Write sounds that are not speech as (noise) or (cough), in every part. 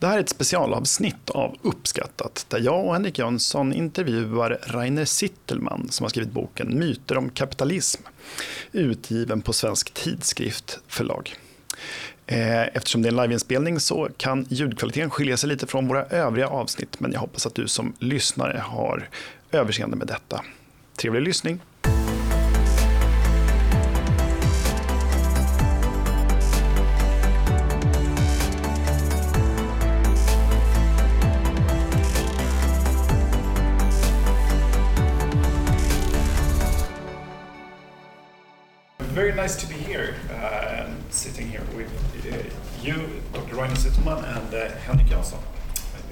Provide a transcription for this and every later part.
Det här är ett specialavsnitt av Uppskattat där jag och Henrik Jönsson intervjuar Rainer Sittelman som har skrivit boken Myter om kapitalism utgiven på Svensk Tidskrift förlag. Eh, eftersom det är en liveinspelning så kan ljudkvaliteten skilja sig lite från våra övriga avsnitt men jag hoppas att du som lyssnare har överseende med detta. Trevlig lyssning! Nice to be here, uh, sitting here with uh, you, Dr. Rainer Zitelmann, and uh, Henrik Jönsson,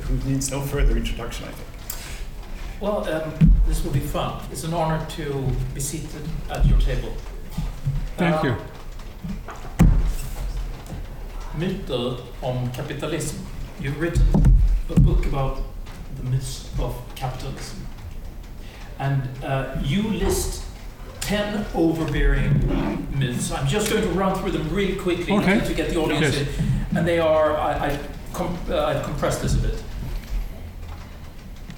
who needs no further introduction, I think. Well, um, this will be fun. It's an honor to be seated at your table. Thank you. Myter om kapitalism. You've written a book about the myths of capitalism. And uh, you list 10 overbearing myths. I'm just going to run through them really quickly Okay. to, get the audience Yes. in. And they are, I, I com- uh, I've compressed this a bit.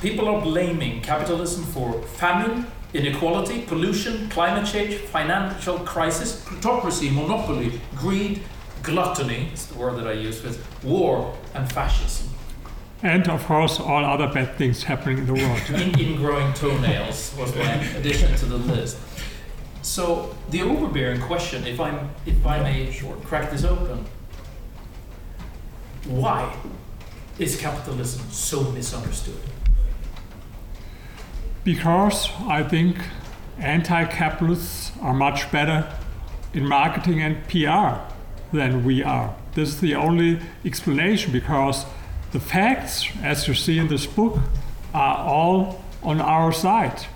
People are blaming capitalism for famine, inequality, pollution, climate change, financial crisis, plutocracy, monopoly, greed, gluttony, is the word that I use with war and fascism. And of course, all other bad things happening in the world. In, ingrowing toenails was my addition to the list. So the overbearing question, if I'm if I may crack this open, why is capitalism so misunderstood? because I think anti capitalists are much better in marketing and PR than we are. This is the only explanation because the facts, as you see in this book, are all on our side.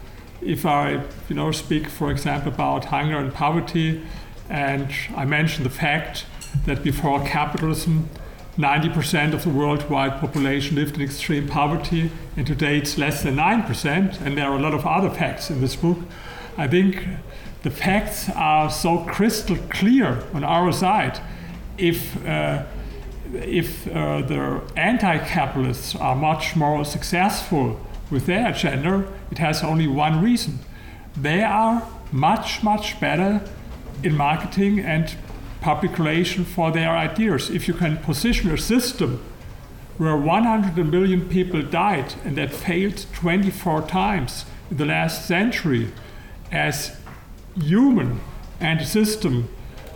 If I, you know, speak, for example, about hunger and poverty, and I mention the fact that before capitalism, 90% of the worldwide population lived in extreme poverty, and today it's less than 9%, and there are a lot of other facts in this book. I think the facts are so crystal clear on our side. If uh, if uh, the anti-capitalists are much more successful with their agenda, it has only one reason: they are much much better in marketing and public relation for their ideas. If you can position a system where 100 million people died and that failed 24 times in the last century as human and a system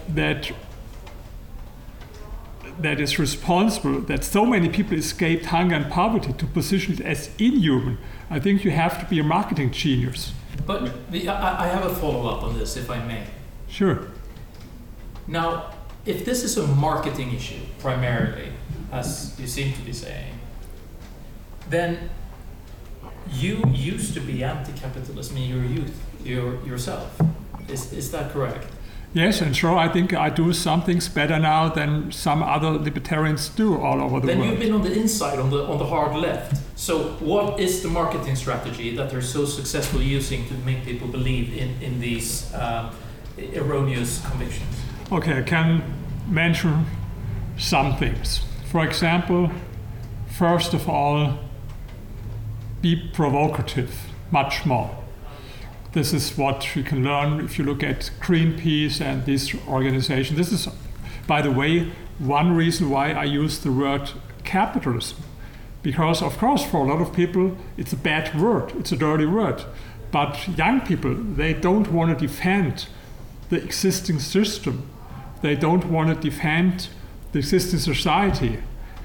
that that is responsible that so many people escaped hunger and poverty to position it as inhuman, I think you have to be a marketing genius. But the, I, I have a follow up on this, if I may. Sure. Now, if this is a marketing issue primarily, as you seem to be saying, then you used to be anti-capitalism in your youth, your, yourself. Is, is that correct? Yes, and sure, I think I do some things better now than some other libertarians do all over the Then world. Then you've been on the inside, on the on the hard left. So, what is the marketing strategy that they're so successfully using to make people believe in in these um, erroneous convictions? Okay, I can mention some things. For example, first of all, be provocative much more. This is what you can learn if you look at Greenpeace and this organization. This is, by the way, one reason why I use the word capitalism. Because, of course, for a lot of people, it's a bad word, it's a dirty word. But young people, they don't want to defend the existing system. They don't want to defend the existing society.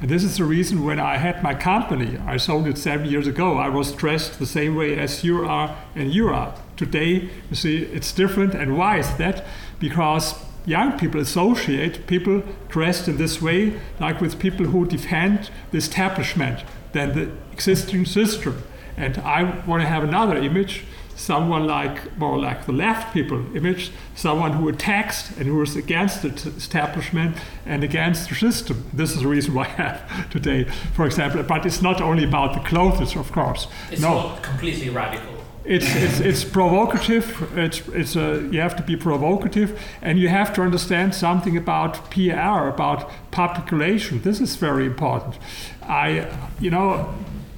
And this is the reason when I had my company, I sold it seven years ago, I was dressed the same way as you are and you are. Today, you see, it's different. And why is that? Because young people associate people dressed in this way like with people who defend the establishment than the existing system. And I want to have another image someone like more like the left people image, someone who attacks and who is against the t- establishment and against the system. This is the reason why I have today, for example. But it's not only about the clothes, of course. It's no, not completely radical. it's, it's, it's provocative. It's, it's a, you have to be provocative, and you have to understand something about PR, about public relations. This is very important. I, you know,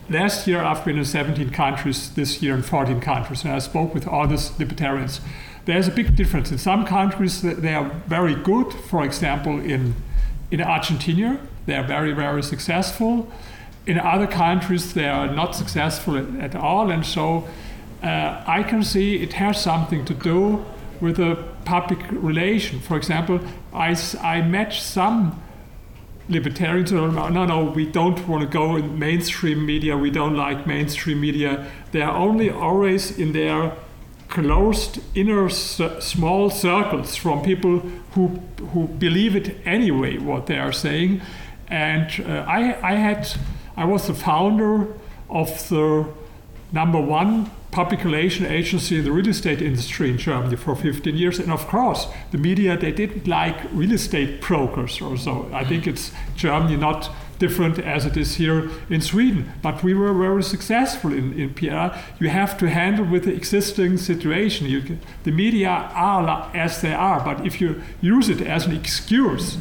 last year I've been in 17 countries, this year in 14 countries, and I spoke with all these libertarians. There's a big difference. In some countries, they are very good. For example, in, in Argentina, they are very, very successful. In other countries, they are not successful at, at all, and so uh, I can see it has something to do with the public relation. For example, I, I met some libertarians are, no, no, we don't want to go in mainstream media, we don't like mainstream media. They are only always in their closed inner small circles from people who, who believe it anyway, what they are saying. And uh, I, I had, I was the founder of the number one public relation agency in the real estate industry in Germany for 15 years. And of course, the media, they didn't like real estate brokers or so. I think mm. it's Germany not different as it is here in Sweden. But we were very successful in, in PR. You have to handle with the existing situation. You, the media are as they are, but if you use it as an excuse,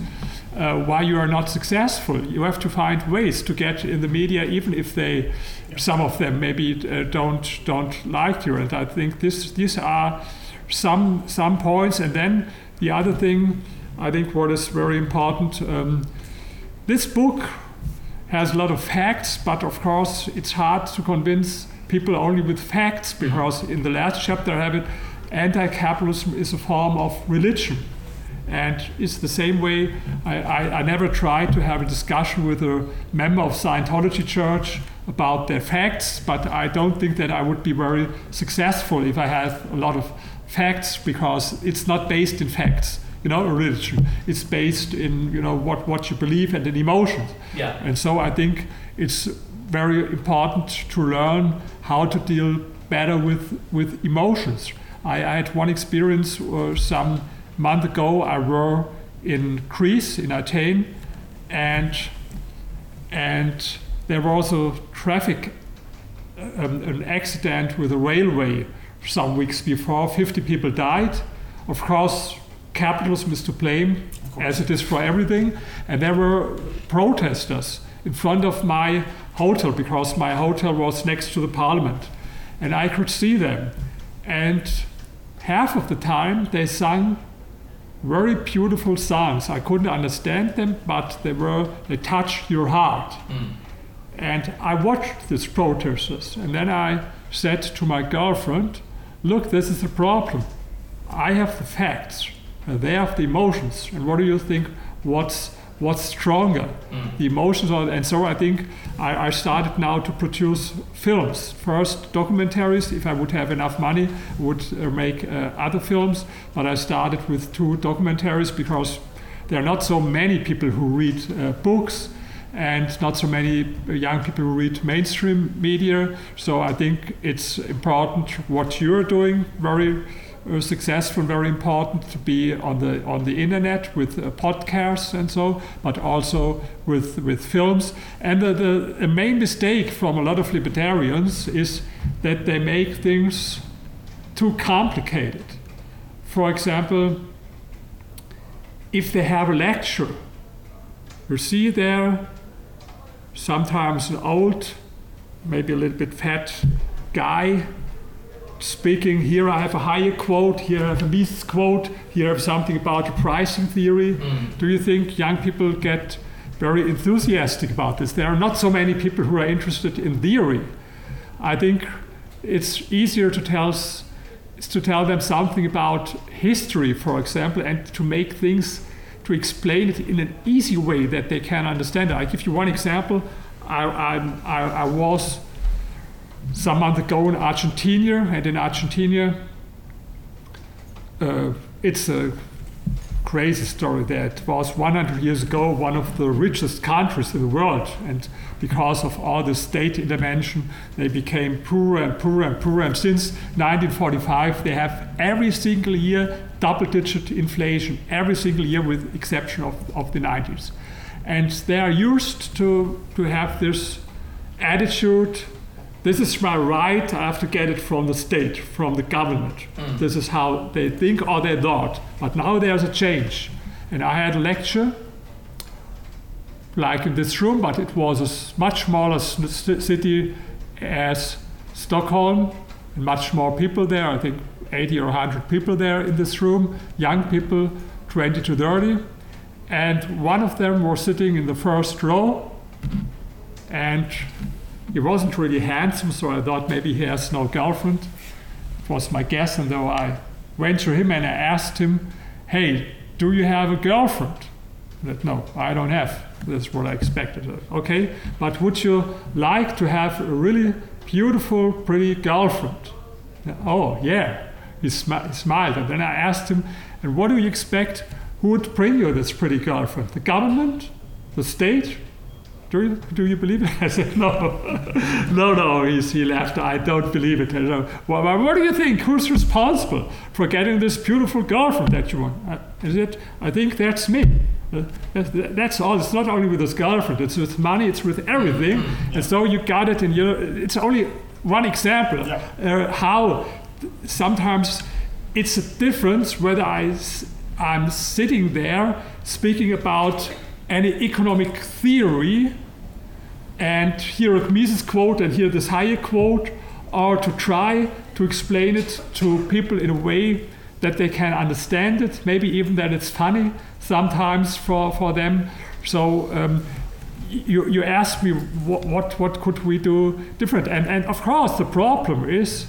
uh, why you are not successful. You have to find ways to get in the media, even if they, some of them maybe uh, don't don't like you. And I think this these are some some points. And then the other thing, I think, what is very important. Um, this book has a lot of facts, but of course it's hard to convince people only with facts because in the last chapter I have it, anti-capitalism is a form of religion. And it's the same way I, I, I, never tried to have a discussion with a member of Scientology Church about their facts, but I don't think that I would be very successful if I have a lot of facts because it's not based in facts. You know, a religion. It's based in you know what, what you believe and in emotions. Yeah. And so I think it's very important to learn how to deal better with with emotions. I, I had one experience or some month ago, I were in Greece, in Athens, and and there was a traffic, um, an accident with a railway some weeks before. 50 people died. Of course, capitalism is to blame, as it is for everything. And there were protesters in front of my hotel because my hotel was next to the parliament. And I could see them. And half of the time they sang very beautiful songs. I couldn't understand them, but they were they touched your heart. Mm. And I watched these protesters, and then I said to my girlfriend, "Look, this is the problem. I have the facts, and they have the emotions. And what do you think? What's what's stronger, mm. the emotions are, and so I think I, I, started now to produce films. First documentaries, if I would have enough money, would uh, make uh, other films. But I started with two documentaries because there are not so many people who read uh, books and not so many young people who read mainstream media. So I think it's important what you're doing very uh, successful, very important to be on the on the internet with uh, podcasts and so, but also with with films. And the, the, the main mistake from a lot of libertarians is that they make things too complicated. For example, if they have a lecture, you see there sometimes an old, maybe a little bit fat guy speaking. Here I have a Hayek quote, here I have a Mises quote, here I have something about pricing theory. Mm. Do you think young people get very enthusiastic about this? There are not so many people who are interested in theory. I think it's easier to tell to tell them something about history, for example, and to make things to explain it in an easy way that they can understand. I give you one example. I, I, I was some months ago in Argentina, and in Argentina, uh, it's a crazy story that was 100 years ago one of the richest countries in the world, and because of all the state intervention, they became poorer and poorer and poorer. And since 1945, they have every single year double-digit inflation, every single year with exception of, of the 90s. And they are used to, to have this attitude this is my right. I have to get it from the state, from the government. Mm. This is how they think or they thought. But now there's a change. And I had a lecture, like in this room, but it was a much smaller city as Stockholm, and much more people there. I think 80 or 100 people there in this room, young people, 20 to 30. And one of them was sitting in the first row, and he wasn't really handsome, so I thought maybe he has no girlfriend. It was my guess, and though I went to him and I asked him, Hey, do you have a girlfriend? Said, No, I don't have. That's what I expected. Okay, but would you like to have a really beautiful, pretty girlfriend? Oh, yeah. He, smi- he smiled, and then I asked him, And what do you expect? Who would bring you this pretty girlfriend? The government? The state? Do you, do you believe it? (laughs) I said, no. (laughs) no, no, he's, he laughed. I don't believe it. I said, well, what do you think? Who's responsible for getting this beautiful girlfriend that you want? I, I said, I think that's me. Uh, that's, that's all. It's not only with this girlfriend, it's with money, it's with everything. And so you got it in your, it's only one example Yeah. uh, how sometimes it's a difference whether I'm sitting there speaking about any economic theory and hear a Mises quote and hear this Hayek quote, are to try to explain it to people in a way that they can understand it, maybe even that it's funny sometimes for, for them. So um, you, you ask me what, what, what could we do different? And, and of course, the problem is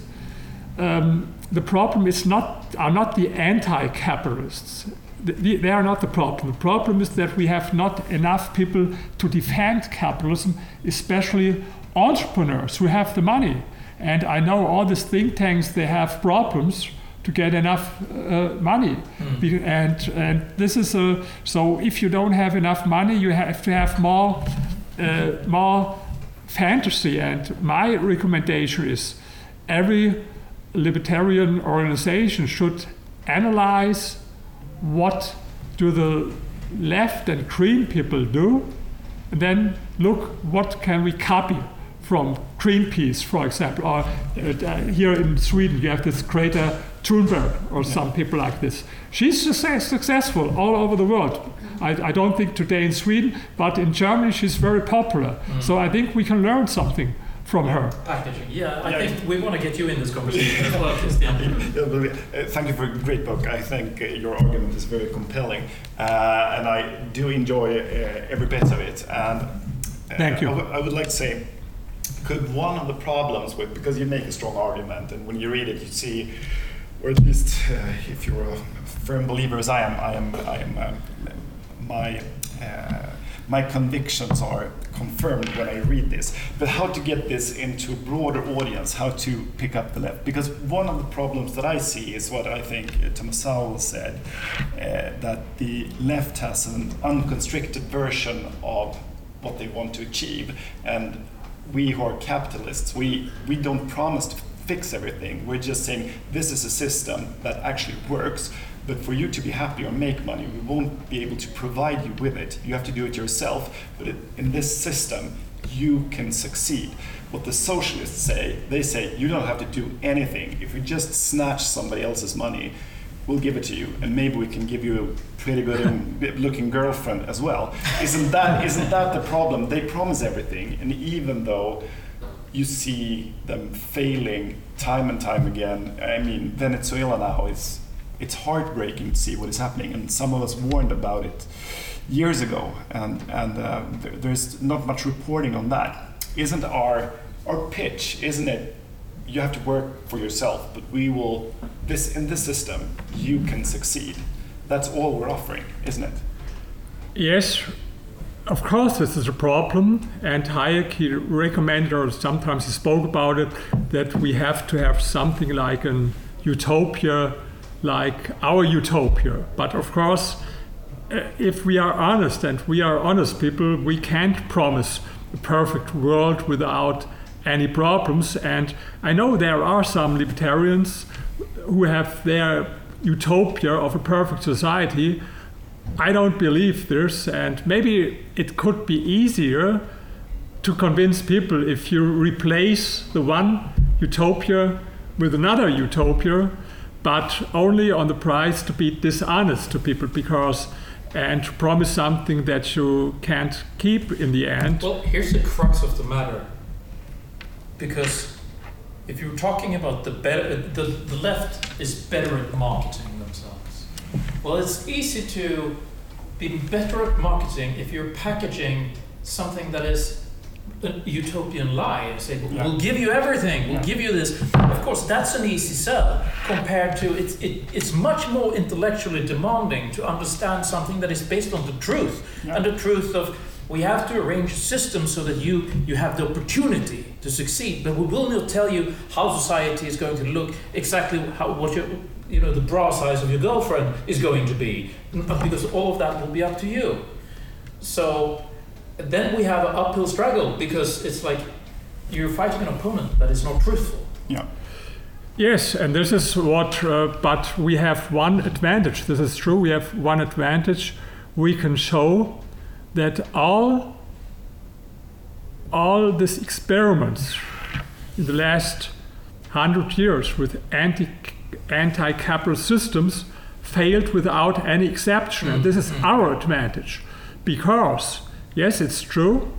um, the problem is not are not the anti-capitalists. The- the- They are not the problem. The problem is that we have not enough people to defend capitalism, especially entrepreneurs who have the money. And I know all these think tanks they have problems to get enough uh, money, Be- and and this is a so if you don't have enough money, you have to have more uh, more fantasy. And my recommendation is every libertarian organization should analyze what do the left and green people do? And then look what can we copy from greenpeace for example. Or uh, here in sweden you have this Greta thunberg or some people like this. She's success- successful all over the world. I, I don't think today in sweden but in germany she's very popular. So i think we can learn something from her Packaging. Yeah, I Yeah. think we want to get you in this conversation as well, Christian. (laughs) Yeah, but, uh, Thank you for a great book. I think uh, your argument is very compelling, uh, and I do enjoy uh, every bit of it. And uh, Thank you. I would- like to say, could one of the problems with because you make a strong argument, and when you read it, you see, or at least uh, if you're a firm believer as I am, I am, I am, my. My convictions are confirmed when I read this. But how to get this into a broader audience, how to pick up the left? Because one of the problems that I see is what I think uh, Thomas Sowell said uh, that the left has an unconstricted version of what they want to achieve. And we who are capitalists, we, we don't promise to fix everything. We're just saying this is a system that actually works. But for you to be happy or make money, we won't be able to provide you with it. You have to do it yourself. But it, in this system, you can succeed. What the socialists say, they say you don't have to do anything. If we just snatch somebody else's money, we'll give it to you, and maybe we can give you a pretty good (laughs) looking girlfriend as well. Isn't that isn't that the problem? They promise everything, and even though you see them failing time and time again, I mean Venezuela now is it's heartbreaking to see what is happening, and some of us warned about it years ago, and and uh, there, there's not much reporting on that. Isn't our our pitch? Isn't it? You have to work for yourself, but we will. This in this system, you can succeed. That's all we're offering, isn't it? Yes, of course, this is a problem. And Hayek, he recommended, or sometimes he spoke about it, that we have to have something like an utopia, like our utopia. But of course, uh, if we are honest, and we are honest people, we can't promise a perfect world without any problems. And I know there are some libertarians who have their utopia of a perfect society. I don't believe this, and maybe it could be easier to convince people if you replace the one utopia with another utopia, but only on the price to be dishonest to people because and to promise something that you can't keep in the end. Well, here's the crux of the matter. Because if you're talking about the better, the, the left is better at marketing themselves. Well, it's easy to be better at marketing if you're packaging something that is a utopian lie and say, Yeah. we'll give you everything, we'll Yeah. give you this. Of course, that's an easy sell compared to it's, it, it's much more intellectually demanding to understand something that is based on the truth Yeah. and the truth of we have to arrange a system so that you, you have the opportunity to succeed, but we will not tell you how society is going to look, exactly how, what your, you know, the bra size of your girlfriend is going to be, because all of that will be up to you. So then we have an uphill struggle because it's like you're fighting an opponent that is not truthful. Yeah. Yes, and this is what, uh, but we have one advantage. This is true. We have one advantage. We can show that all, all these experiments in the last hundred years with anti, anti-capitalist systems failed without any exception. And this is our advantage because, yes, it's true.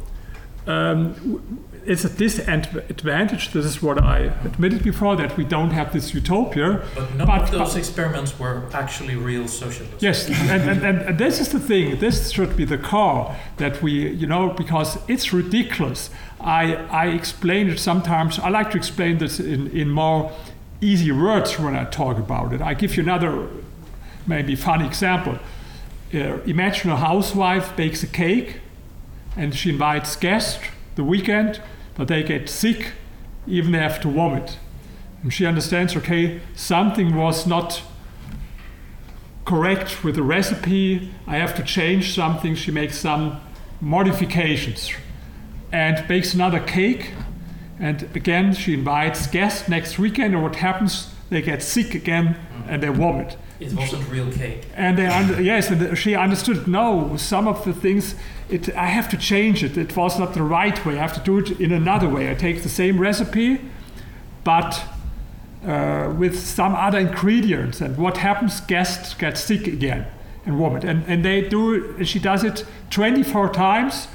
Um, it's a disadvantage. This is what I admitted before that we don't have this utopia. But none But- of those but- experiments were actually real socialism. Yes, and, and, and, and this is the thing. This should be the core that we, you know, because it's ridiculous. I, I explain it sometimes. I like to explain this in, in more easy words when I talk about it. I give you another maybe funny example. Uh, imagine a housewife bakes a cake and she invites guests the weekend, but they get sick, even they have to vomit. And she understands, okay, something was not correct with the recipe. I have to change something. She makes some modifications and bakes another cake. And again, she invites guests next weekend. And what happens? They get sick again and they vomit. It wasn't real cake. And they under, yes, and she understood. No, some of the things, it I have to change it. It was not the right way. I have to do it in another way. I take the same recipe, but uh, with some other ingredients. And what happens? Guests get sick again and vomit. And and they do. She does it 24 times.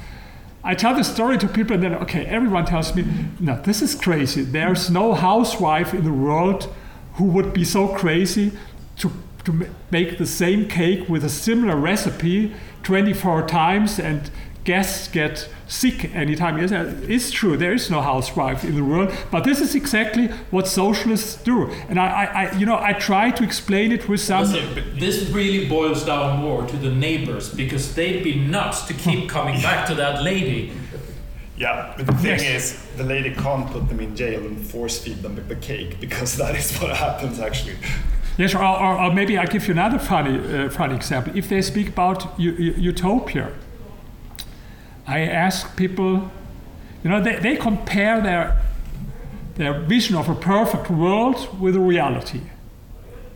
I tell the story to people, and then okay, everyone tells me, no, this is crazy. There's no housewife in the world who would be so crazy to to make the same cake with a similar recipe 24 times and guests get sick anytime. Yes, it's true. There is no housewife in the world, but this is exactly what socialists do. And I, I, I you know, I try to explain it with some. Listen, this really boils down more to the neighbors because they'd be nuts to keep hmm. coming back to that lady. Yeah, but the thing Yes. is, the lady can't put them in jail and force feed them the cake because that is what happens actually. Yes, or, or, or maybe I'll give you another funny, uh, funny example. If they speak about utopia, I ask people, you know, they, they compare their, their vision of a perfect world with a reality.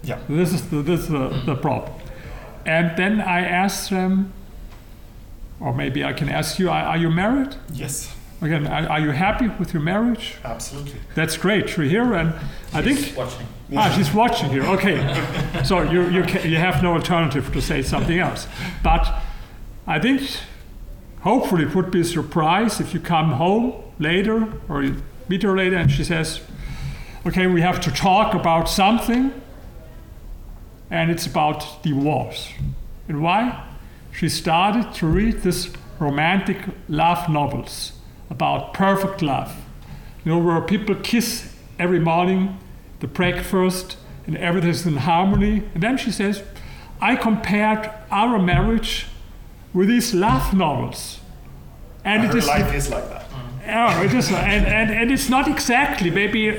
Yeah. This is the, this is the, the problem. And then I ask them, or maybe I can ask you, are, are you married? Yes, Again, are, are you happy with your marriage? absolutely. That's great to here, And I think She's watching. Ah, she's watching here. Okay, so you you you have no alternative to say something else. But I think hopefully it would be a surprise if you come home later or you meet her later and she says, "Okay, we have to talk about something, and it's about divorce." And why? She started to read this romantic love novels about perfect love. You know, where people kiss every morning, the breakfast, and everything's in harmony. And then she says, I compared our marriage with these love novels. And it is life is like that. Oh, it is, and, and, and it's not exactly, maybe uh,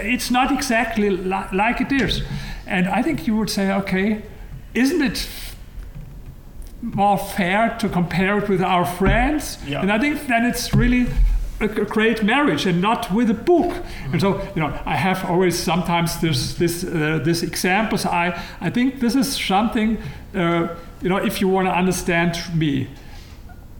it's not exactly li- like it is. And I think you would say, okay, isn't it more fair to compare it with our friends? Yeah. And I think then it's really a, great marriage and not with a book. And so, you know, I have always sometimes this this uh, this examples. I I think this is something, uh, you know, if you want to understand me.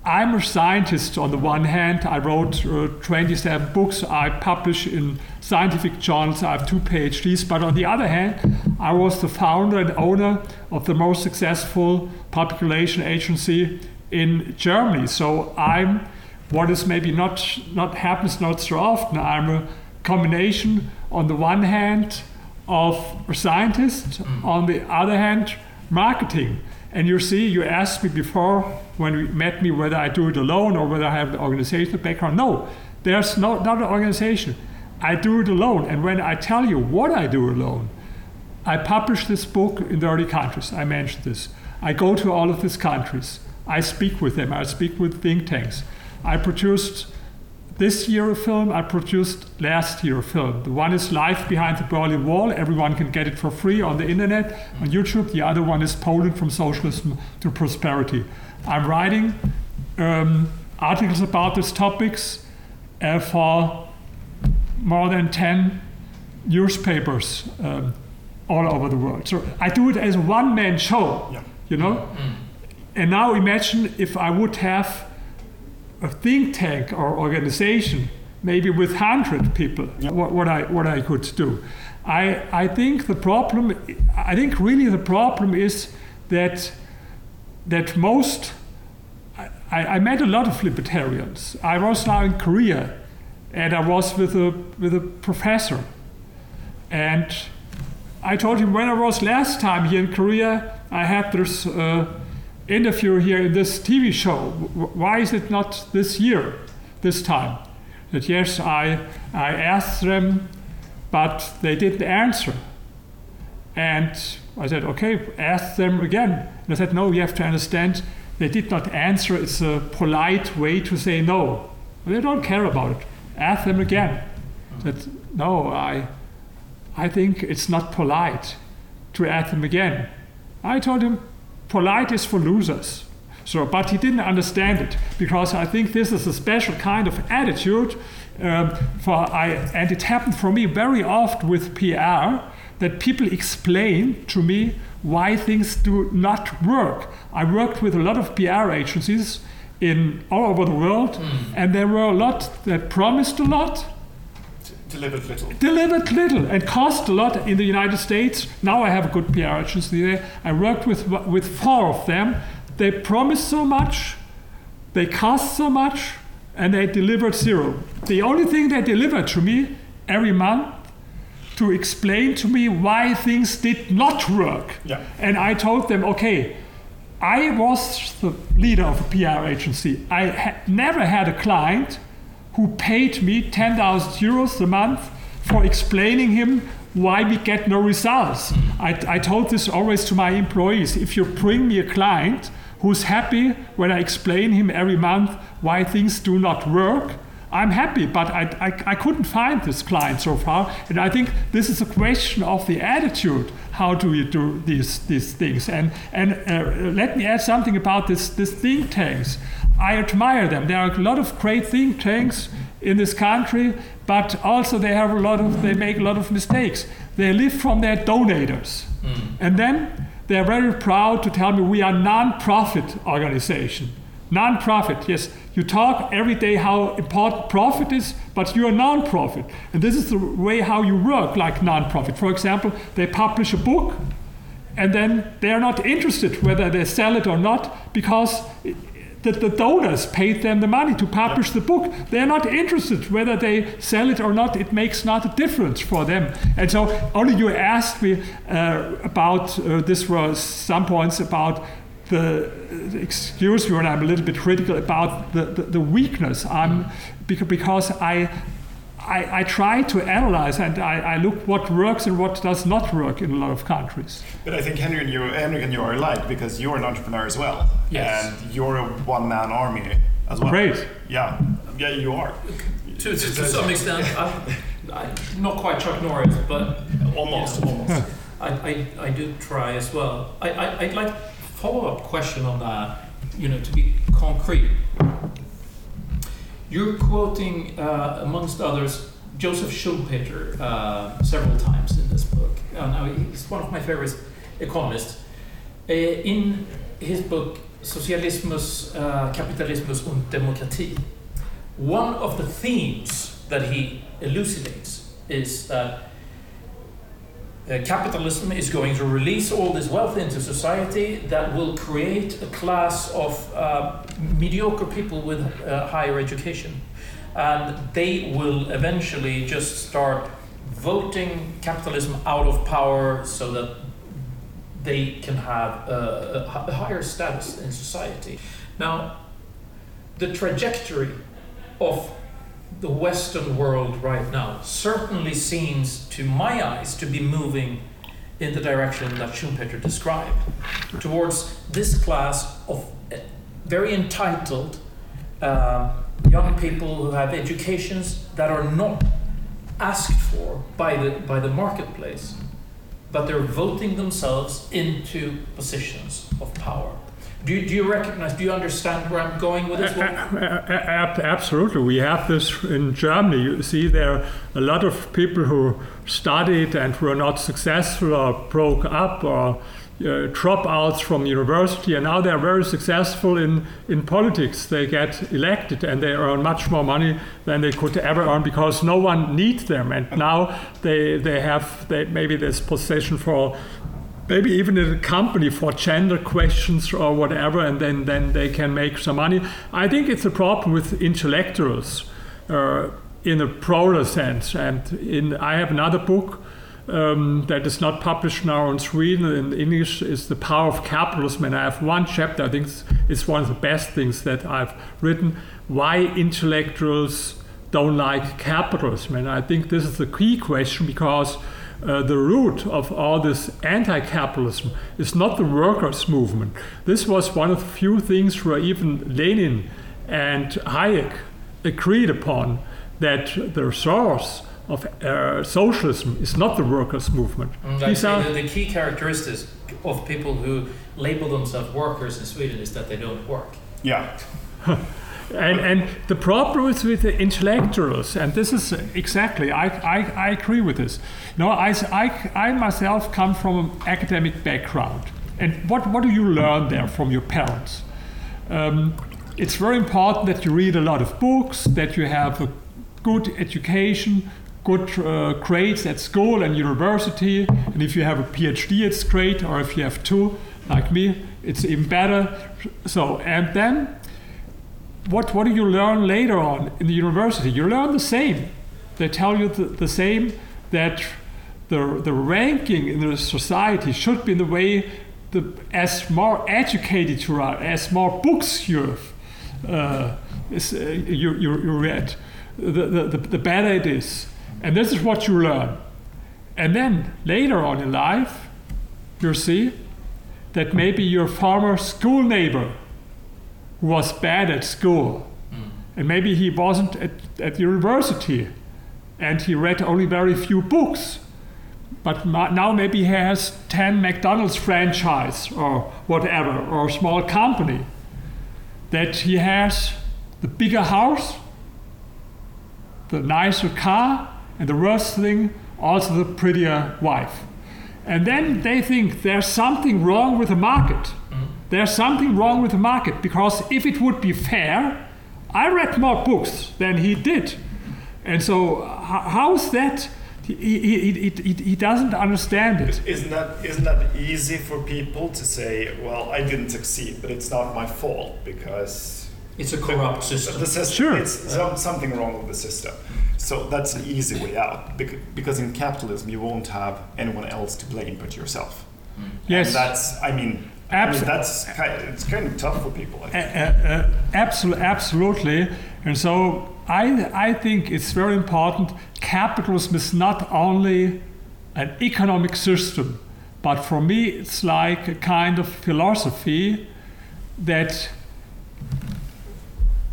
I'm a scientist on the one hand. I wrote uh, 27 books. I publish in scientific journals. I have two PhDs. But on the other hand, I was the founder and owner of the most successful public relation agency in Germany. So I'm what is maybe not not happens not so often. I'm a combination on the one hand of a scientist, on the other hand, marketing. And you see, you asked me before when you met me whether I do it alone or whether I have the organizational background. No, there's no, not an organization. I do it alone. And when I tell you what I do alone, I publish this book in 30 countries. I mentioned this. I go to all of these countries. I speak with them. I speak with think tanks. I produced this year a film. I produced last year a film. The one is Life Behind the Berlin Wall. Everyone can get it for free on the internet, on YouTube. The other one is Poland from Socialism to Prosperity. I'm writing um, articles about these topics uh, for more than 10 newspapers um, all over the world. So I do it as a one man show, Yeah. you know? And now imagine if I would have a think tank or organization, maybe with 100 people, Yeah. what, what, I, what I could do. I, I think the problem, I think really the problem is that, that most, I, I met a lot of libertarians. I was now in Korea and I was with a, with a professor. And I told him when I was last time here in Korea, I had this uh, interview here in this TV show. Why is it not this year, this time? That yes, I, I asked them, but they didn't answer. And I said, okay, ask them again. And I said, no, you have to understand, they did not answer. It's a polite way to say no. They don't care about it. Ask them again. That no, I, I think it's not polite to ask them again. I told him, polite is for losers. So, but he didn't understand it because I think this is a special kind of attitude. Um, for I, and it happened for me very often with PR that people explain to me why things do not work. I worked with a lot of PR agencies in all over the world, and there were a lot that promised a lot, Delivered little. delivered little and cost a lot in the United States. Now I have a good PR agency there. I worked with with four of them. They promised so much, they cost so much, and they delivered zero. The only thing they delivered to me every month to explain to me why things did not work. Yeah. And I told them, okay, I was the leader of a PR agency. I ha- never had a client who paid me 10,000 euros a month for explaining him why we get no results. I, I told this always to my employees. If you bring me a client who's happy when I explain him every month why things do not work, I'm happy, but I, I, I couldn't find this client so far. And I think this is a question of the attitude. How do you do these, these things? And, and uh, let me add something about this, this think tanks. I admire them. There are a lot of great think tanks in this country, but also they have a lot of they make a lot of mistakes. They live from their donators, mm. and then they are very proud to tell me we are non-profit organization. Non-profit, yes. You talk every day how important profit is, but you're a non-profit, and this is the way how you work like non-profit. For example, they publish a book, and then they are not interested whether they sell it or not because the, the donors paid them the money to publish the book. They are not interested whether they sell it or not. It makes not a difference for them. And so, only you asked me uh, about uh, this was some points about the excuse me when I'm a little bit critical about the, the, the weakness. I'm because I I, I try to analyze and I, I look what works and what does not work in a lot of countries. But I think Henry and you, Henrik and you are alike because you're an entrepreneur as well. Yes. And you're a one-man army as well. Great. Yeah. Yeah, you are. To, to, to some extent, (laughs) I, I, not quite Chuck Norris, but Almost. yeah, almost. I, I, I do try as well. I, I, I'd like follow-up question on that, you know, to be concrete. You're quoting, uh, amongst others, Joseph Schumpeter uh, several times in this book. Uh, now, he's one of my favorite economists. Uh, in his book, Socialismus, uh, Kapitalismus und Demokratie, one of the themes that he elucidates is that uh, capitalism is going to release all this wealth into society that will create a class of uh, mediocre people with uh, higher education. And they will eventually just start voting capitalism out of power so that they can have a, a higher status in society. Now, the trajectory of the Western world right now certainly seems, to my eyes, to be moving in the direction that Schumpeter described, towards this class of eh, very entitled uh, young people who have educations that are not asked for by the, by the marketplace, but they're voting themselves into positions of power. Do you, do you recognize, do you understand where I'm going with this? Absolutely. We have this in Germany. You see, there are a lot of people who studied and were not successful or broke up or uh, dropouts from university, and now they're very successful in, in politics. They get elected and they earn much more money than they could ever earn because no one needs them. And now they, they have they, maybe this position for maybe even in a company for gender questions or whatever, and then, then they can make some money. I think it's a problem with intellectuals uh, in a broader sense. And in, I have another book um, that is not published now in Sweden in English is The Power of Capitalism. And I have one chapter, I think it's one of the best things that I've written, why intellectuals don't like capitalism. And I think this is the key question because uh, the root of all this anti capitalism is not the workers' movement. This was one of the few things where even Lenin and Hayek agreed upon that the source of uh, socialism is not the workers' movement. Mm, These are the, the key characteristics of people who label themselves workers in Sweden is that they don't work. Yeah. (laughs) And, and the problem is with the intellectuals, and this is exactly, I, I, I agree with this. No, I, I, I myself come from an academic background. And what, what do you learn there from your parents? Um, it's very important that you read a lot of books, that you have a good education, good uh, grades at school and university. And if you have a PhD, it's great. Or if you have two, like me, it's even better. So, and then what, what do you learn later on in the university? You learn the same. They tell you the, the same that the, the ranking in the society should be in the way the, as more educated you are, as more books you uh, is, uh, you, you, you read, the, the, the better it is. And this is what you learn. And then later on in life, you see that maybe your former school neighbor was bad at school. Mm. And maybe he wasn't at, at university and he read only very few books. But now maybe he has 10 McDonald's franchise or whatever, or a small company. That he has the bigger house, the nicer car, and the worst thing, also the prettier wife. And then they think there's something wrong with the market. There's something wrong with the market because if it would be fair, I read more books than he did. And so, how is that? He, he, he, he, he doesn't understand it. Isn't that, isn't that easy for people to say, well, I didn't succeed, but it's not my fault because. It's a corrupt the, system. The system sure. It's something wrong with the system. So that's an easy way out because in capitalism you won't have anyone else to blame but yourself. Mm. Yes. And that's, I mean, I mean, that's kind of, it's kind of tough for people. I think. Uh, absolutely, absolutely. And so I, I think it's very important. Capitalism is not only an economic system, but for me, it's like a kind of philosophy that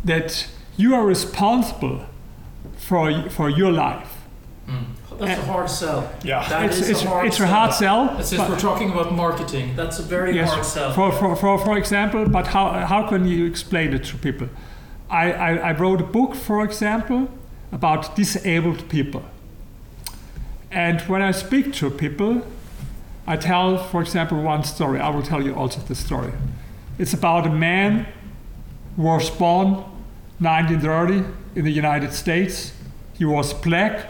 that you are responsible for for your life. Mm. That's a uh, hard sell. Yeah, that it's, is it's, a hard it's sell. a hard sell. Since we're talking about marketing, that's a very yes, hard sell. For, for, for, for example, but how, how can you explain it to people? I, I, I wrote a book, for example, about disabled people. And when I speak to people, I tell, for example, one story. I will tell you also the story. It's about a man who was born 1930 in the United States. He was black,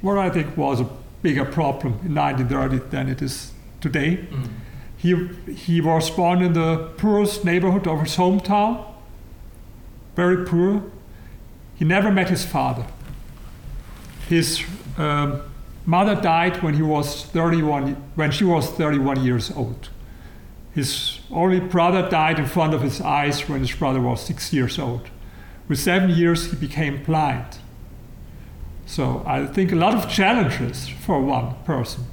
what I think was a bigger problem in 1930 than it is today. He, he was born in the poorest neighborhood of his hometown, very poor. He never met his father. His um, mother died when he was 31, when she was 31 years old. His only brother died in front of his eyes when his brother was six years old. With seven years, he became blind. So I think a lot of challenges for one person.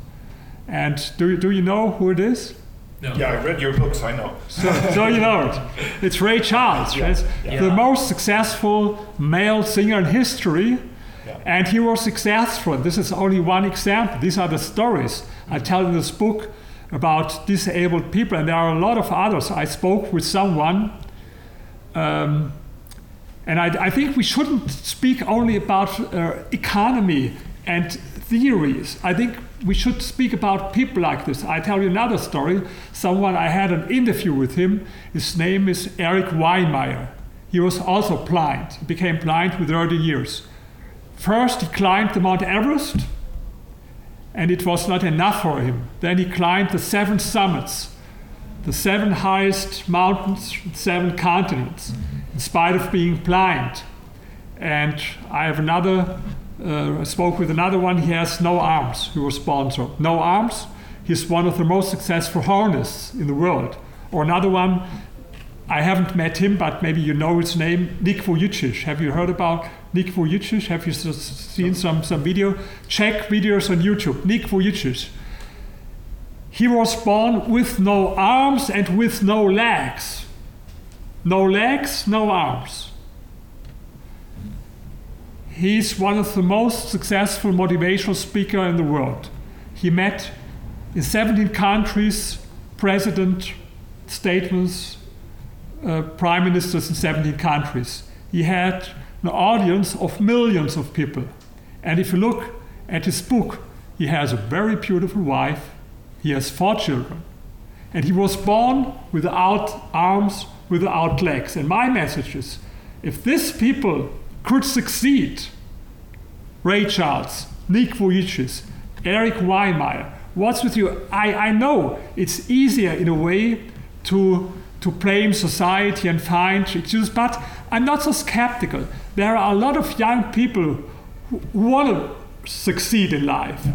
And do you, do you know who it is? No. Yeah, I read your books, I know. So, so you know it. It's Ray Charles, Yeah, right? yeah. the most successful male singer in history. Yeah. And he was successful. This is only one example. These are the stories I tell in this book about disabled people, and there are a lot of others. I spoke with someone, um, and I, I think we shouldn't speak only about uh, economy and theories. I think we should speak about people like this. I tell you another story. Someone I had an interview with him. His name is Erik Weihenmayer. He was also blind. He became blind with 30 years. First, he climbed the Mount Everest, and it was not enough for him. Then he climbed the seven summits, the seven highest mountains, seven continents, in spite of being blind. And I have another, uh, I spoke with another one, he has no arms. He was born so. No arms. He's one of the most successful hornists in the world. Or another one, I haven't met him, but maybe you know his name, Nick Vujicic. Have you heard about Nick Vujicic? Have you seen some, some video? Check videos on YouTube. Nick Vujicic. He was born with no arms and with no legs. No legs, no arms. He's one of the most successful motivational speaker in the world. He met in 17 countries president statements, uh, prime ministers in 17 countries. He had an audience of millions of people. And if you look at his book, he has a very beautiful wife. He has four children. And he was born without arms, without legs. And my message is if these people could succeed, Ray Charles, Nick Vujicic, Erik Weihenmayer, what's with you? I, I know it's easier in a way to, to blame society and find excuses, but I'm not so skeptical. There are a lot of young people who, who want to succeed in life.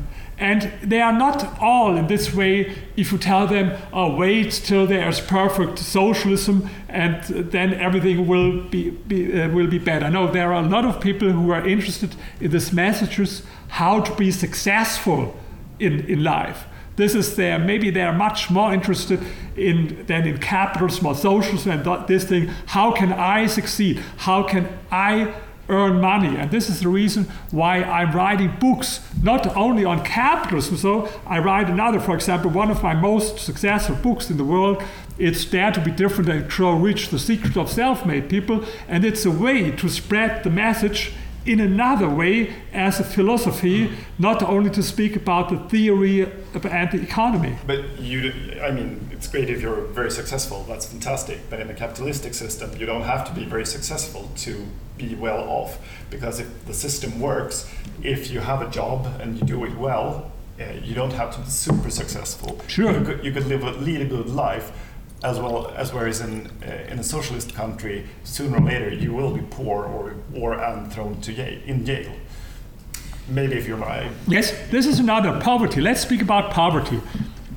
And they are not all in this way if you tell them, oh, wait till there's perfect socialism and then everything will be, be, uh, will be better. No, there are a lot of people who are interested in these messages, how to be successful in, in life. This is there. Maybe they are much more interested in than in capitalism or socialism and th- this thing. How can I succeed? How can I earn money? And this is the reason why I'm writing books, not only on capitalism. So I write another, for example, one of my most successful books in the world. It's Dare to Be Different and Grow Rich: The Secret of Self-Made People, and it's a way to spread the message in another way as a philosophy, not only to speak about the theory and the economy. But you, I mean, it's great if you're very successful. That's fantastic. But in a capitalistic system, you don't have to be very successful to be well off. Because if the system works, if you have a job and you do it well, uh, you don't have to be super successful. Sure. You could, you could live a, lead a good life. As well as whereas in uh, in a socialist country, sooner or later you will be poor or or and thrown to jail in jail. Maybe if you're my Yes, this is another poverty. Let's speak about poverty.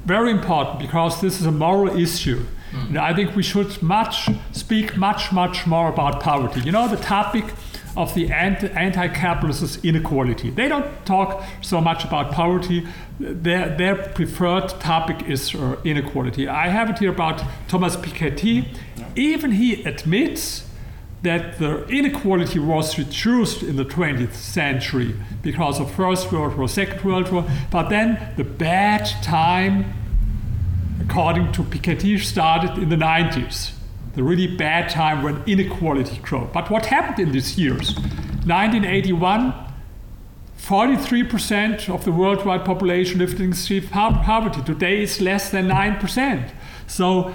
Very important because this is a moral issue. And I think we should much speak much much more about poverty. You know the topic of the anti- anti-capitalist inequality. They don't talk so much about poverty. Their, their preferred topic is uh, inequality. I have it here about Thomas Piketty. Even he admits that the inequality was reduced in the 20th century because of First World War, Second World War, but then the bad time, according to Piketty, started in the 90s. The really bad time when inequality grew. But what happened in these years? 1981, 43% of the worldwide population lived in extreme poverty. Today it's less than 9%. So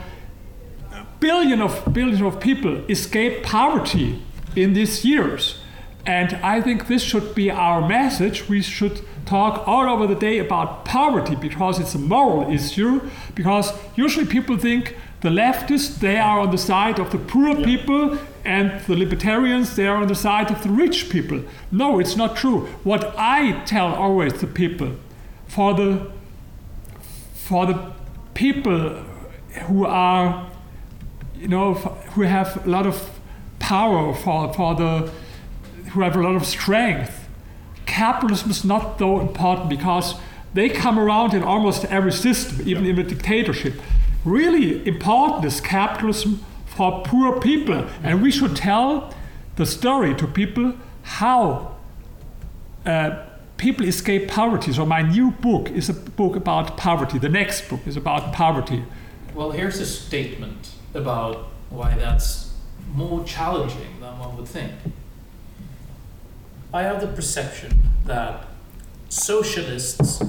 billion of billions of people escaped poverty in these years. And I think this should be our message. We should talk all over the day about poverty because it's a moral issue. Because usually people think the leftists they are on the side of the poor people and the libertarians they are on the side of the rich people. No, it's not true. What I tell always the people, for the for the people who are you know who have a lot of power for for the who have a lot of strength. Capitalism is not so important because they come around in almost every system even in a dictatorship. Really important is capitalism for poor people and we should tell the story to people how uh, people escape poverty. So my new book is a book about poverty. The next book is about poverty. Well, here's a statement about why that's more challenging than one would think. I have the perception that socialists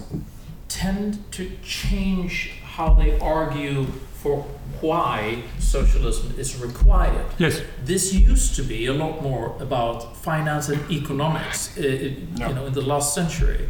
tend to change how they argue for why socialism is required. yes This used to be a lot more about finance and economics, uh, it- Yeah. you know, in the last century.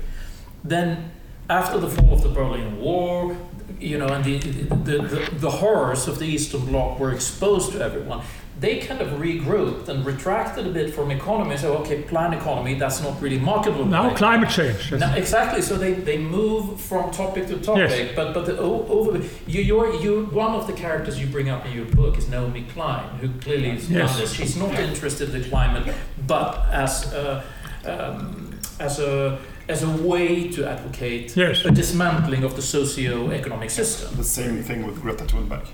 Then, after the fall of the Berlin Wall, you know, and the the, the, the horrors of the Eastern Bloc were exposed to everyone. They kind of regrouped and retracted a bit from economy. So, okay, plan economy, that's not really marketable. now right climate change yes. no, exactly. So they, they move from topic to topic, Yes. but but the, over you you're you one of the characters you bring up in your book is Naomi Klein, who clearly has Yes. done this. She's not interested in the climate, but as a, um, as a as a way to advocate Yes. a dismantling of the socio-economic system. The same thing with Greta Thunberg.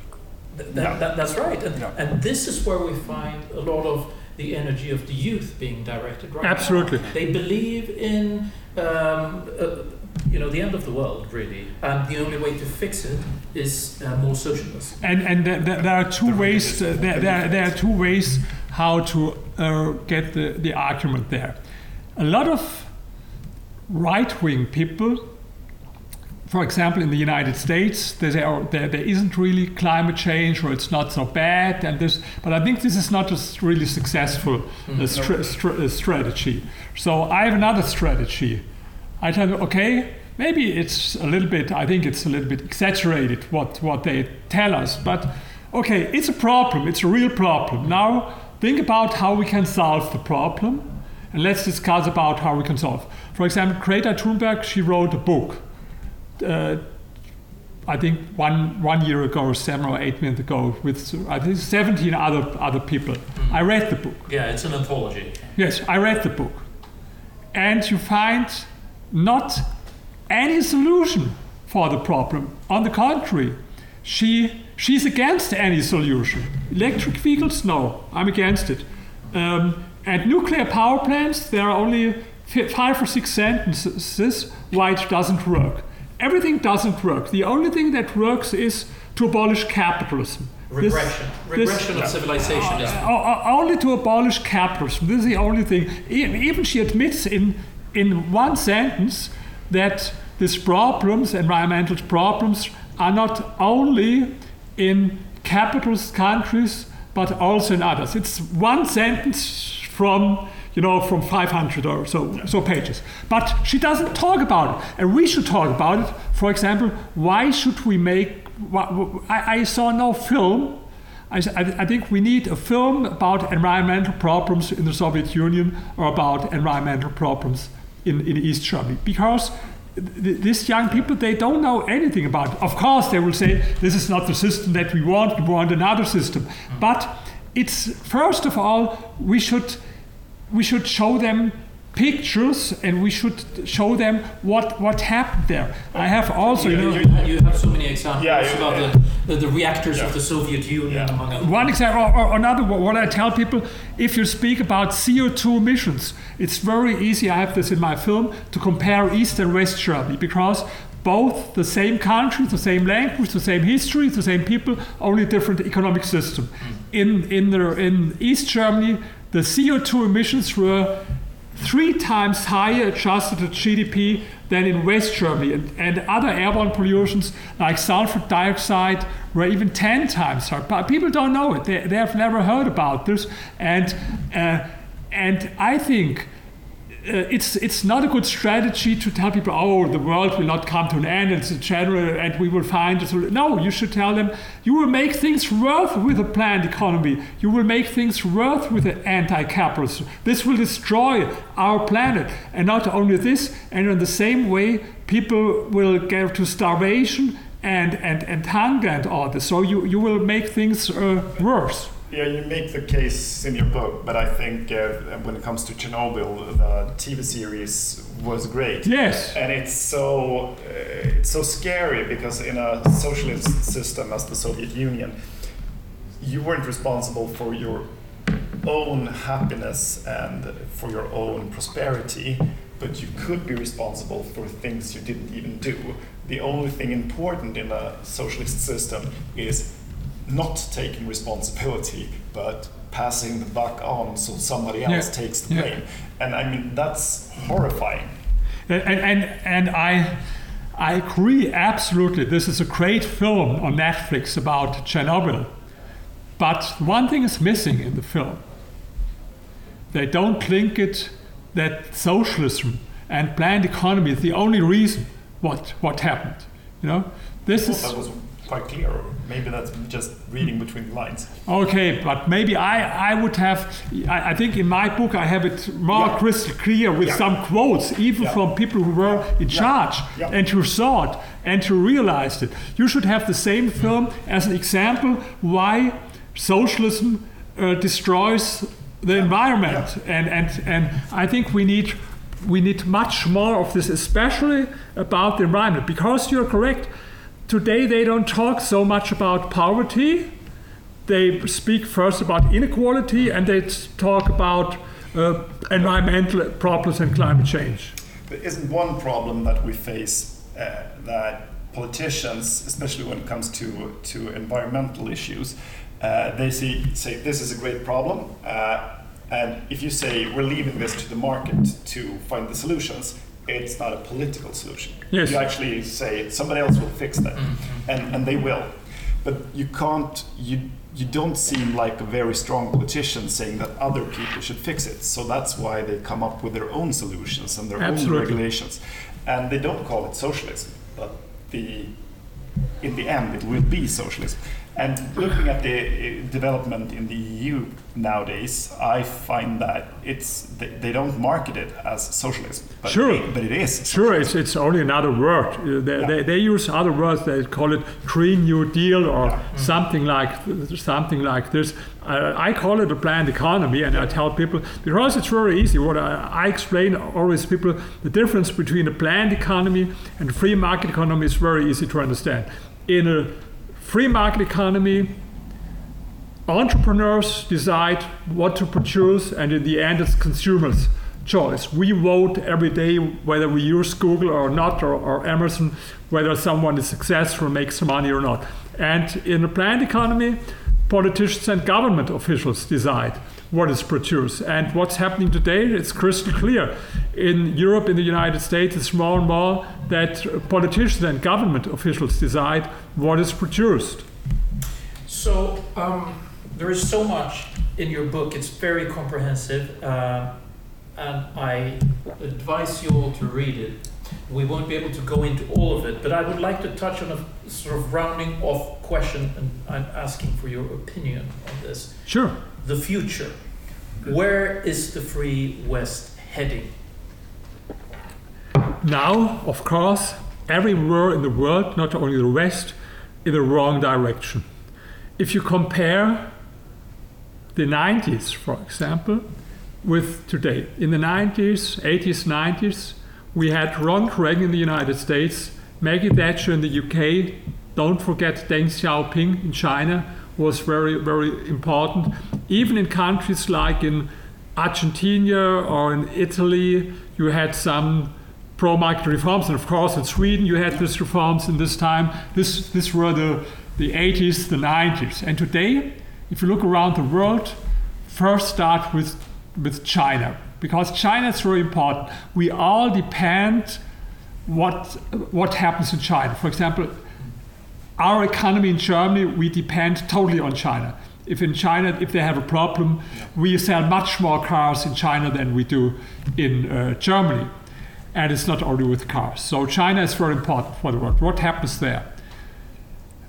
Th- that, Yeah. that, that's right, and, Yeah. and this is where we find a lot of the energy of the youth being directed right now. Absolutely. They believe in, um, uh, you know, the end of the world, really, and the only way to fix it is uh, more socialism. And and there, there there are two The ways. Uh, there, there, there are two ways how to uh, get the, the argument there. A lot of right-wing people, for example, in the United States, "Oh, there, there isn't really climate change, or it's not so bad." And this, but I think this is not a really successful uh, stra- stra- uh, strategy. So I have another strategy. I tell them, okay, maybe it's a little bit, I think it's a little bit exaggerated what, what they tell us, but okay, it's a problem, it's a real problem. Now think about how we can solve the problem and let's discuss about how we can solve. For example, Greta Thunberg, she wrote a book. Uh, I think one one year ago, or seven or eight months ago, with I think 17 other other people. I read the book. Yeah, it's an anthology. Yes, I read the book. And you find not any solution for the problem. On the contrary, she she's against any solution. Electric vehicles, no, I'm against it. Um, and nuclear power plants, there are only five or six sentences why it doesn't work. Everything doesn't work. The only thing that works is to abolish capitalism. This- Regression. this- Regression of civilization o- only to abolish capitalism. This is the only thing. Even she admits in in one sentence that these problems, environmental problems, are not only in capitalist countries but also in others. It's one sentence from you know from 500 or so so pages. But she doesn't talk about it, and we should talk about it. For example, why should we make? I, I saw no film I think we need a film about environmental problems in the Soviet Union or about environmental problems in, in East Germany because th- these young people they don't know anything about it. Of course, they will say this is not the system that we want. We want another system. But it's first of all we should we should show them pictures and we should show them what what happened there. I have also you You, know. you, you have so many examples Yeah, you- about yeah. the, the, the reactors Yeah. of the Soviet Union, Yeah. among others. One example, or, or another, one, what I tell people, if you speak about CO2 emissions, it's very easy, I have this in my film, to compare East and West Germany because both the same country, the same language, the same history, the same people, only different economic system. In, in, the, in East Germany, the CO2 emissions were three times higher adjusted to GDP than in West Germany. And, and other airborne pollutions like sulfur dioxide were even 10 times higher. But people don't know it. They, they have never heard about this. And, uh, and I think it's it's not a good strategy to tell people, oh, the world will not come to an end, it's a general, and we will find. No, you should tell them you will make things worth with a planned economy. You will make things worth with an anti-capitalist. This will destroy our planet, and not only this. And in the same way, people will get to starvation and and and hunger and all this. So you you will make things uh, worse. Yeah, you make the case in your book, but I think uh, when it comes to Chernobyl, the TV series was great. Yes. And it's so uh, it's so scary because in a socialist system as the Soviet Union, you weren't responsible for your own happiness and for your own prosperity, but you could be responsible for things you didn't even do. The only thing important in a socialist system is not taking responsibility, (laughs) but passing the buck on so somebody else Yeah. takes the Yeah. blame. And I mean, that's horrifying. And, and, and I, I agree absolutely. This is a great film on Netflix about Chernobyl. But one thing is missing in the film. They don't link it that socialism and planned economy is the only reason what, what happened. You know, this I is quite clear. Or maybe that's just reading between the lines. Okay, but maybe I, I would have, I, I think in my book I have it more Yeah. crystal clear with Yeah. some quotes, even Yeah. from people who were in charge and who saw it and who realized it. You should have the same film as an example why socialism uh, destroys the environment. And, and, and I think we need, we need much more of this, especially about the environment, because you're correct. Today they don't talk so much about poverty they speak first about inequality and they talk about uh, environmental problems and climate change. But isn't one problem that we face uh, that politicians, especially when it comes to to environmental issues, uh, they see, say this is a great problem, uh, and if you say we're leaving this to the market to find the solutions, it's not a political solution. Yes. You actually say somebody else will fix that, mm-hmm. and and they will, but you can't you. You don't seem like a very strong politician saying that other people should fix it. So that's why they come up with their own solutions and their own regulations. And they don't call it socialism, but the in the end it will be socialism. And looking at the uh, development in the EU nowadays, I find that it's they, don't market it as socialism, but Sure. it, but it is. Sure, it's, it's only another word. Uh, They, they, they use other words. They call it Green New Deal or something like something like this. Uh, I call it a planned economy, and I tell people because it's very easy. What I, I explain always people the difference between a planned economy and a free market economy is very easy to understand. In a free market economy, entrepreneurs decide what to produce, and in the end, it's consumers' choice. We vote every day whether we use Google or not, or, or Amazon, whether someone is successful, makes money or not. And in a planned economy, politicians and government officials decide what is produced. And what's happening today, it's crystal clear. In Europe, in the United States, it's more and more that politicians and government officials decide what is produced. So um, there is so much in your book. It's very comprehensive, uh, and I advise you all to read it. We won't be able to go into all of it, but I would like to touch on a sort of rounding off question, and I'm asking for your opinion on this. Sure. The future. Where is the free West heading? Now, of course, everywhere in the world, not only the West, in the wrong direction. If you compare the 90s, for example, with today, in the 90s, 80s, 90s, we had Ronald Reagan in the United States, Maggie Thatcher in the UK, don't forget Deng Xiaoping in China was very, very important. Even in countries like in Argentina or in Italy, you had some pro-market reforms, and of course in Sweden you had these reforms in this time. This, this were the, the 80s, the 90s. And today, if you look around the world, first start with, with China. because China is very important. We all depend what what happens in China. For example, our economy in Germany, we depend totally on China. If in China, if they have a problem, we sell much more cars in China than we do in uh, Germany. And it's not only with cars. So China is very important for the world. What happens there?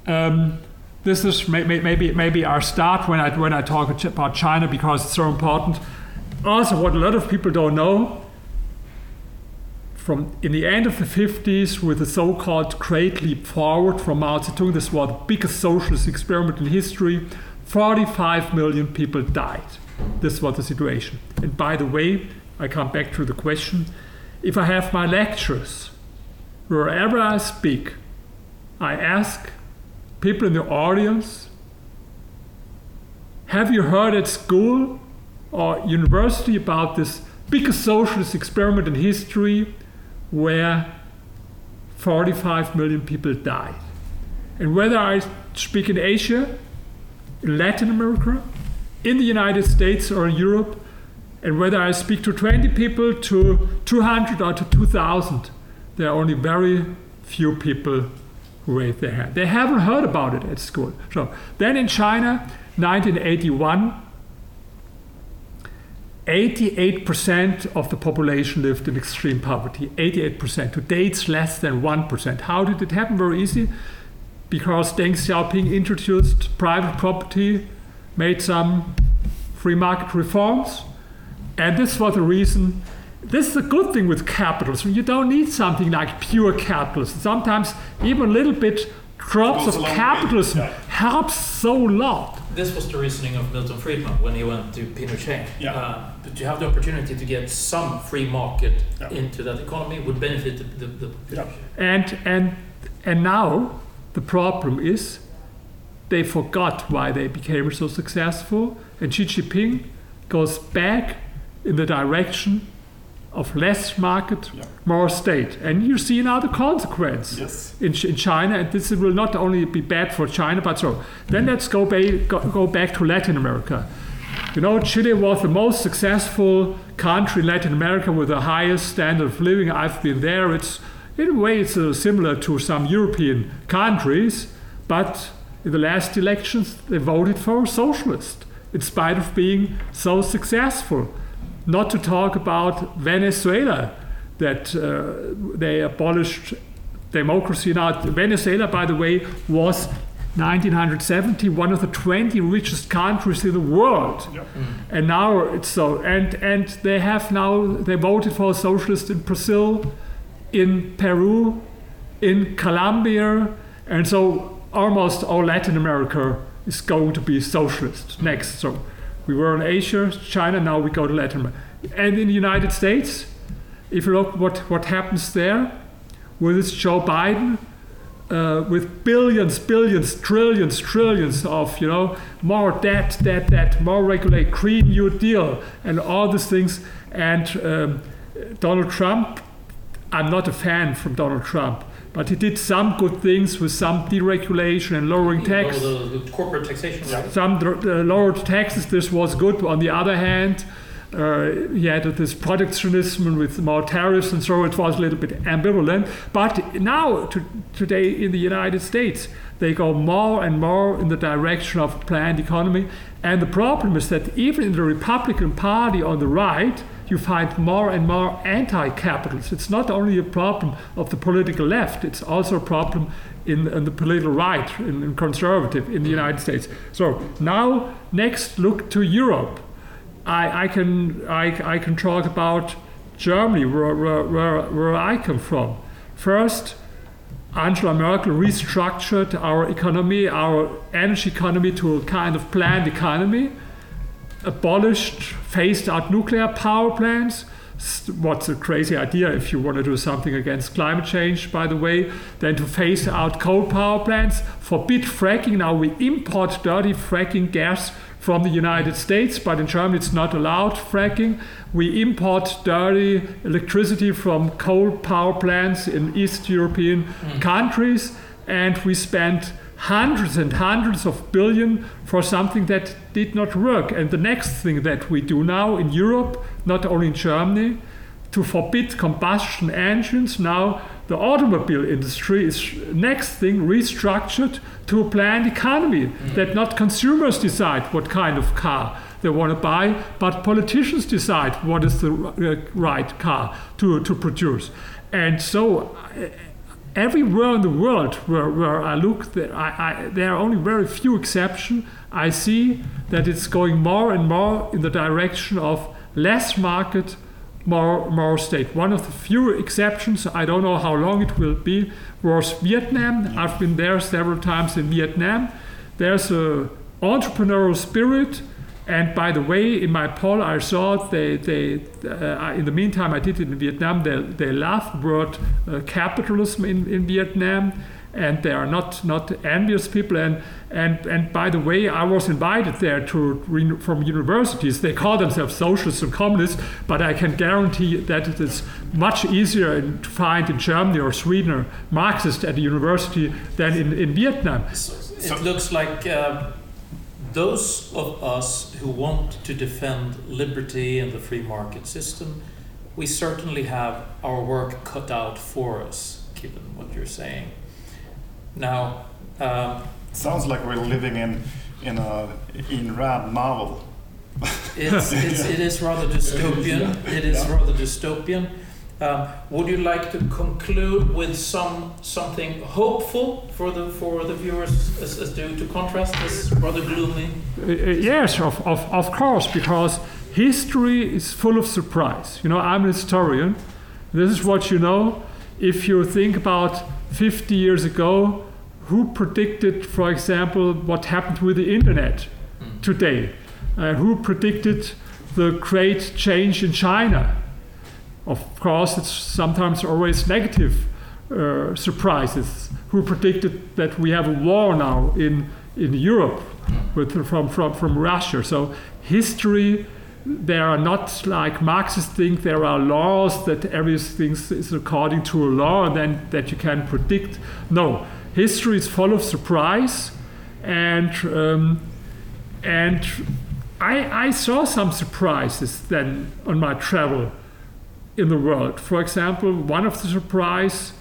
Um, this is may, may, maybe maybe our start when I when I talk about China because it's so important. Also, what a lot of people don't know from in the end of the 50s with the so-called Great Leap Forward from Mao Zedong, this was the biggest socialist experiment in history. 45 million people died. This was the situation. And by the way, I come back to the question: if I have my lectures, wherever I speak, I ask people in the audience, have you heard at school or university about this biggest socialist experiment in history where 45 million people died? And whether I speak in Asia, in Latin America, in the United States or in Europe, and whether I speak to 20 people, to 200 or to 2,000, there are only very few people who raise their hand. They haven't heard about it at school. So then in China, 1981, 88% of the population lived in extreme poverty. 88%. Today it's less than 1%. How did it happen? Very easy. Because Deng Xiaoping introduced private property, made some free market reforms, and this was the reason. This is a good thing with capitalism. You don't need something like pure capitalism. Sometimes even a little bit drops of a long way, capitalism yeah. helps so lot. This was the reasoning of Milton Friedman when he went to Pinochet. Yeah. Uh, but you have the opportunity to get some free market Yeah. into that economy would benefit the, the, the Yeah. And and and now the problem is they forgot why they became so successful, and Xi Jinping goes back in the direction of less market, Yeah. more state. And you see now the consequence Yes. in, in China, and this will not only be bad for China, but so. Then let's go, ba- go, go back to Latin America. You know, Chile was the most successful country in Latin America with the highest standard of living. I've been there. It's in a way it's uh, similar to some European countries, but in the last elections they voted for a socialist in spite of being so successful. Not to talk about Venezuela, that uh, they abolished democracy. Now, Venezuela, by the way, was 1970 one of the 20 richest countries in the world, Yeah. and now it's so. And and they have now they voted for a socialist in Brazil, in Peru, in Colombia, and so almost all Latin America is going to be socialist next. So we were in Asia, China, now we go to Latin America. And in the United States, if you look what, what happens there with this Joe Biden, uh, with billions, billions, trillions, trillions of, you know, more debt, debt, debt, more regulate, Green New Deal, and all these things. And um, Donald Trump, I'm not a fan from Donald Trump, but he did some good things with some deregulation and lowering tax corporate taxation. Yeah. some uh, lowered taxes. This was good. On the other hand, uh, he had this protectionism with more tariffs, and so it was a little bit ambivalent. But now, to, today in the United States, they go more and more in the direction of planned economy. And the problem is that even in the Republican Party on the right, you find more and more anti-capitalists. It's not only a problem of the political left; it's also a problem in, in the political right, in, in conservative in the United States. So now, next, look to Europe. I, I can I, I can talk about Germany, where, where, where, where I come from. First, Angela Merkel restructured our economy, our energy economy, to a kind of planned economy, abolished, phased out nuclear power plants. What's a crazy idea if you want to do something against climate change, by the way? Then to phase out coal power plants, forbid fracking. Now we import dirty fracking gas from the United States, but in Germany it's not allowed fracking. We import dirty electricity from coal power plants in East European hmm. countries, and we spend hundreds and hundreds of billion for something that did not work. And the next thing that we do now in Europe, not only in Germany, to forbid combustion engines. Now the automobile industry is next thing restructured to a planned economy that not consumers decide what kind of car they want to buy, but politicians decide what is the uh, right car to, to produce. And so uh, everywhere in the world where, where I look, there, I, I, there are only very few exceptions. I see that it's going more and more in the direction of less market, more, more state. One of the few exceptions, I don't know how long it will be, was Vietnam. I've been there several times in Vietnam. There's a entrepreneurial spirit and by the way, in my poll, I saw they, they uh, in the meantime, I did it in Vietnam. They, they love word uh, capitalism in, in Vietnam, and they are not, not envious people. And, and, and by the way, I was invited there to from universities. They call themselves socialists and communists, but I can guarantee that it is much easier to find in Germany or Sweden or Marxist at a university than in, in Vietnam. It looks like. Uh, those of us who want to defend liberty and the free market system, we certainly have our work cut out for us, given what you're saying. Now, um, sounds like we're living in in a Ayn Rand novel. it's, it's, it is rather dystopian. (laughs) It is rather dystopian. Um, would you like to conclude with some something hopeful for the for the viewers as, as to, to contrast this rather gloomy? Uh, uh, yes, of, of, of course, because history is full of surprise. You know, I'm an historian. This is what you know. If you think about 50 years ago, who predicted, for example, what happened with the internet mm. today? Uh, who predicted the great change in China? Of course, it's sometimes always negative uh, surprises. Who predicted that we have a war now in, in Europe with, from, from, from Russia? So, history, there are not like Marxists think there are laws that everything is according to a law and then that you can predict. No, history is full of surprise. And, um, and I, I saw some surprises then on my travel in the world. For example, one of the surprise,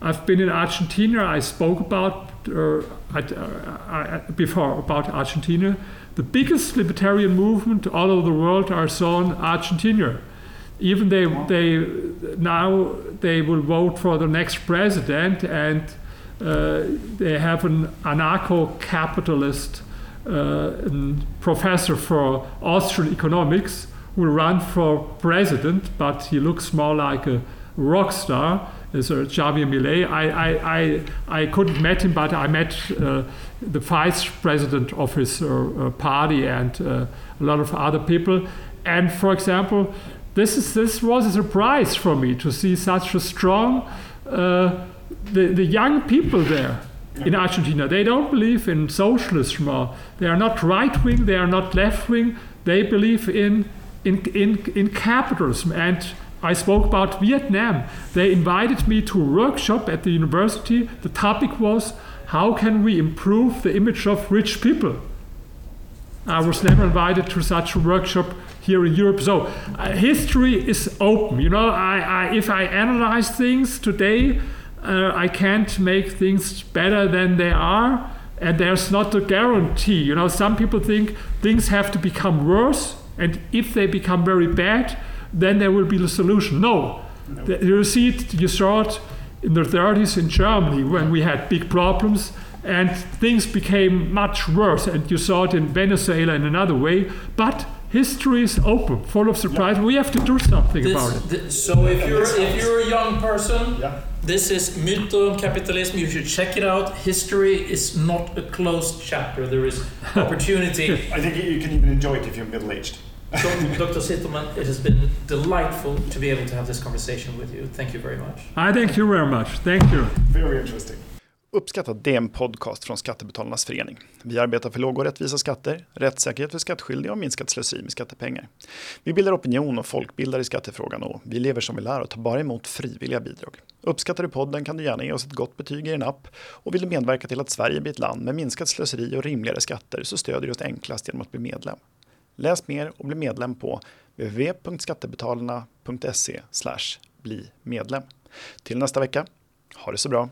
I've been in Argentina. I spoke about uh, I, uh, I, before about Argentina. The biggest libertarian movement all over the world are in Argentina. Even they they now they will vote for the next president, and uh, they have an anarcho-capitalist uh, professor for Austrian economics will run for president, but he looks more like a rock star. Is uh, Javier Milei. I, I, I, I couldn't met him, but I met uh, the vice president of his uh, uh party and uh, a lot of other people. And for example, this is this was a surprise for me to see such a strong uh, the, the young people there in Argentina. They don't believe in socialism. Or they are not right wing. They are not left wing. They believe in in, in, in capitalism. And I spoke about Vietnam. They invited me to a workshop at the university. The topic was how can we improve the image of rich people? I was never invited to such a workshop here in Europe. So uh, history is open. You know, I, I, if I analyze things today, uh, I can't make things better than they are. And there's not a guarantee. You know, some people think things have to become worse and if they become very bad, then there will be a solution. No. no. You see it, you saw it in the 30s in Germany when we had big problems and things became much worse. And you saw it in Venezuela in another way. But history is open, full of surprise. Yeah. We have to do something this, about it. Th so if you're if you're a young person, yeah. this is Myter om Kapitalism. You should check it out. History is not a closed chapter. There is (laughs) opportunity. I think you can even enjoy it if you're middle aged. (laughs) Dr. Zitelmann, it has been delightful to be able to have this conversation with you. Thank you very much. I thank you very much. Thank you. Very interesting. Uppskattat det är en podcast från Skattebetalarnas förening. Vi arbetar för låga och rättvisa skatter, rättssäkerhet för skattskyldiga och minskat slöseri med skattepengar. Vi bildar opinion och folkbildar i skattefrågan och vi lever som vi lär och tar bara emot frivilliga bidrag. Uppskattar du podden kan du gärna ge oss ett gott betyg i din app och vill du medverka till att Sverige blir ett land med minskat slöseri och rimligare skatter så stödjer du oss enklast genom att bli medlem. Läs mer och bli medlem på www.skattebetalarna.se bli medlem. Till nästa vecka, ha det så bra!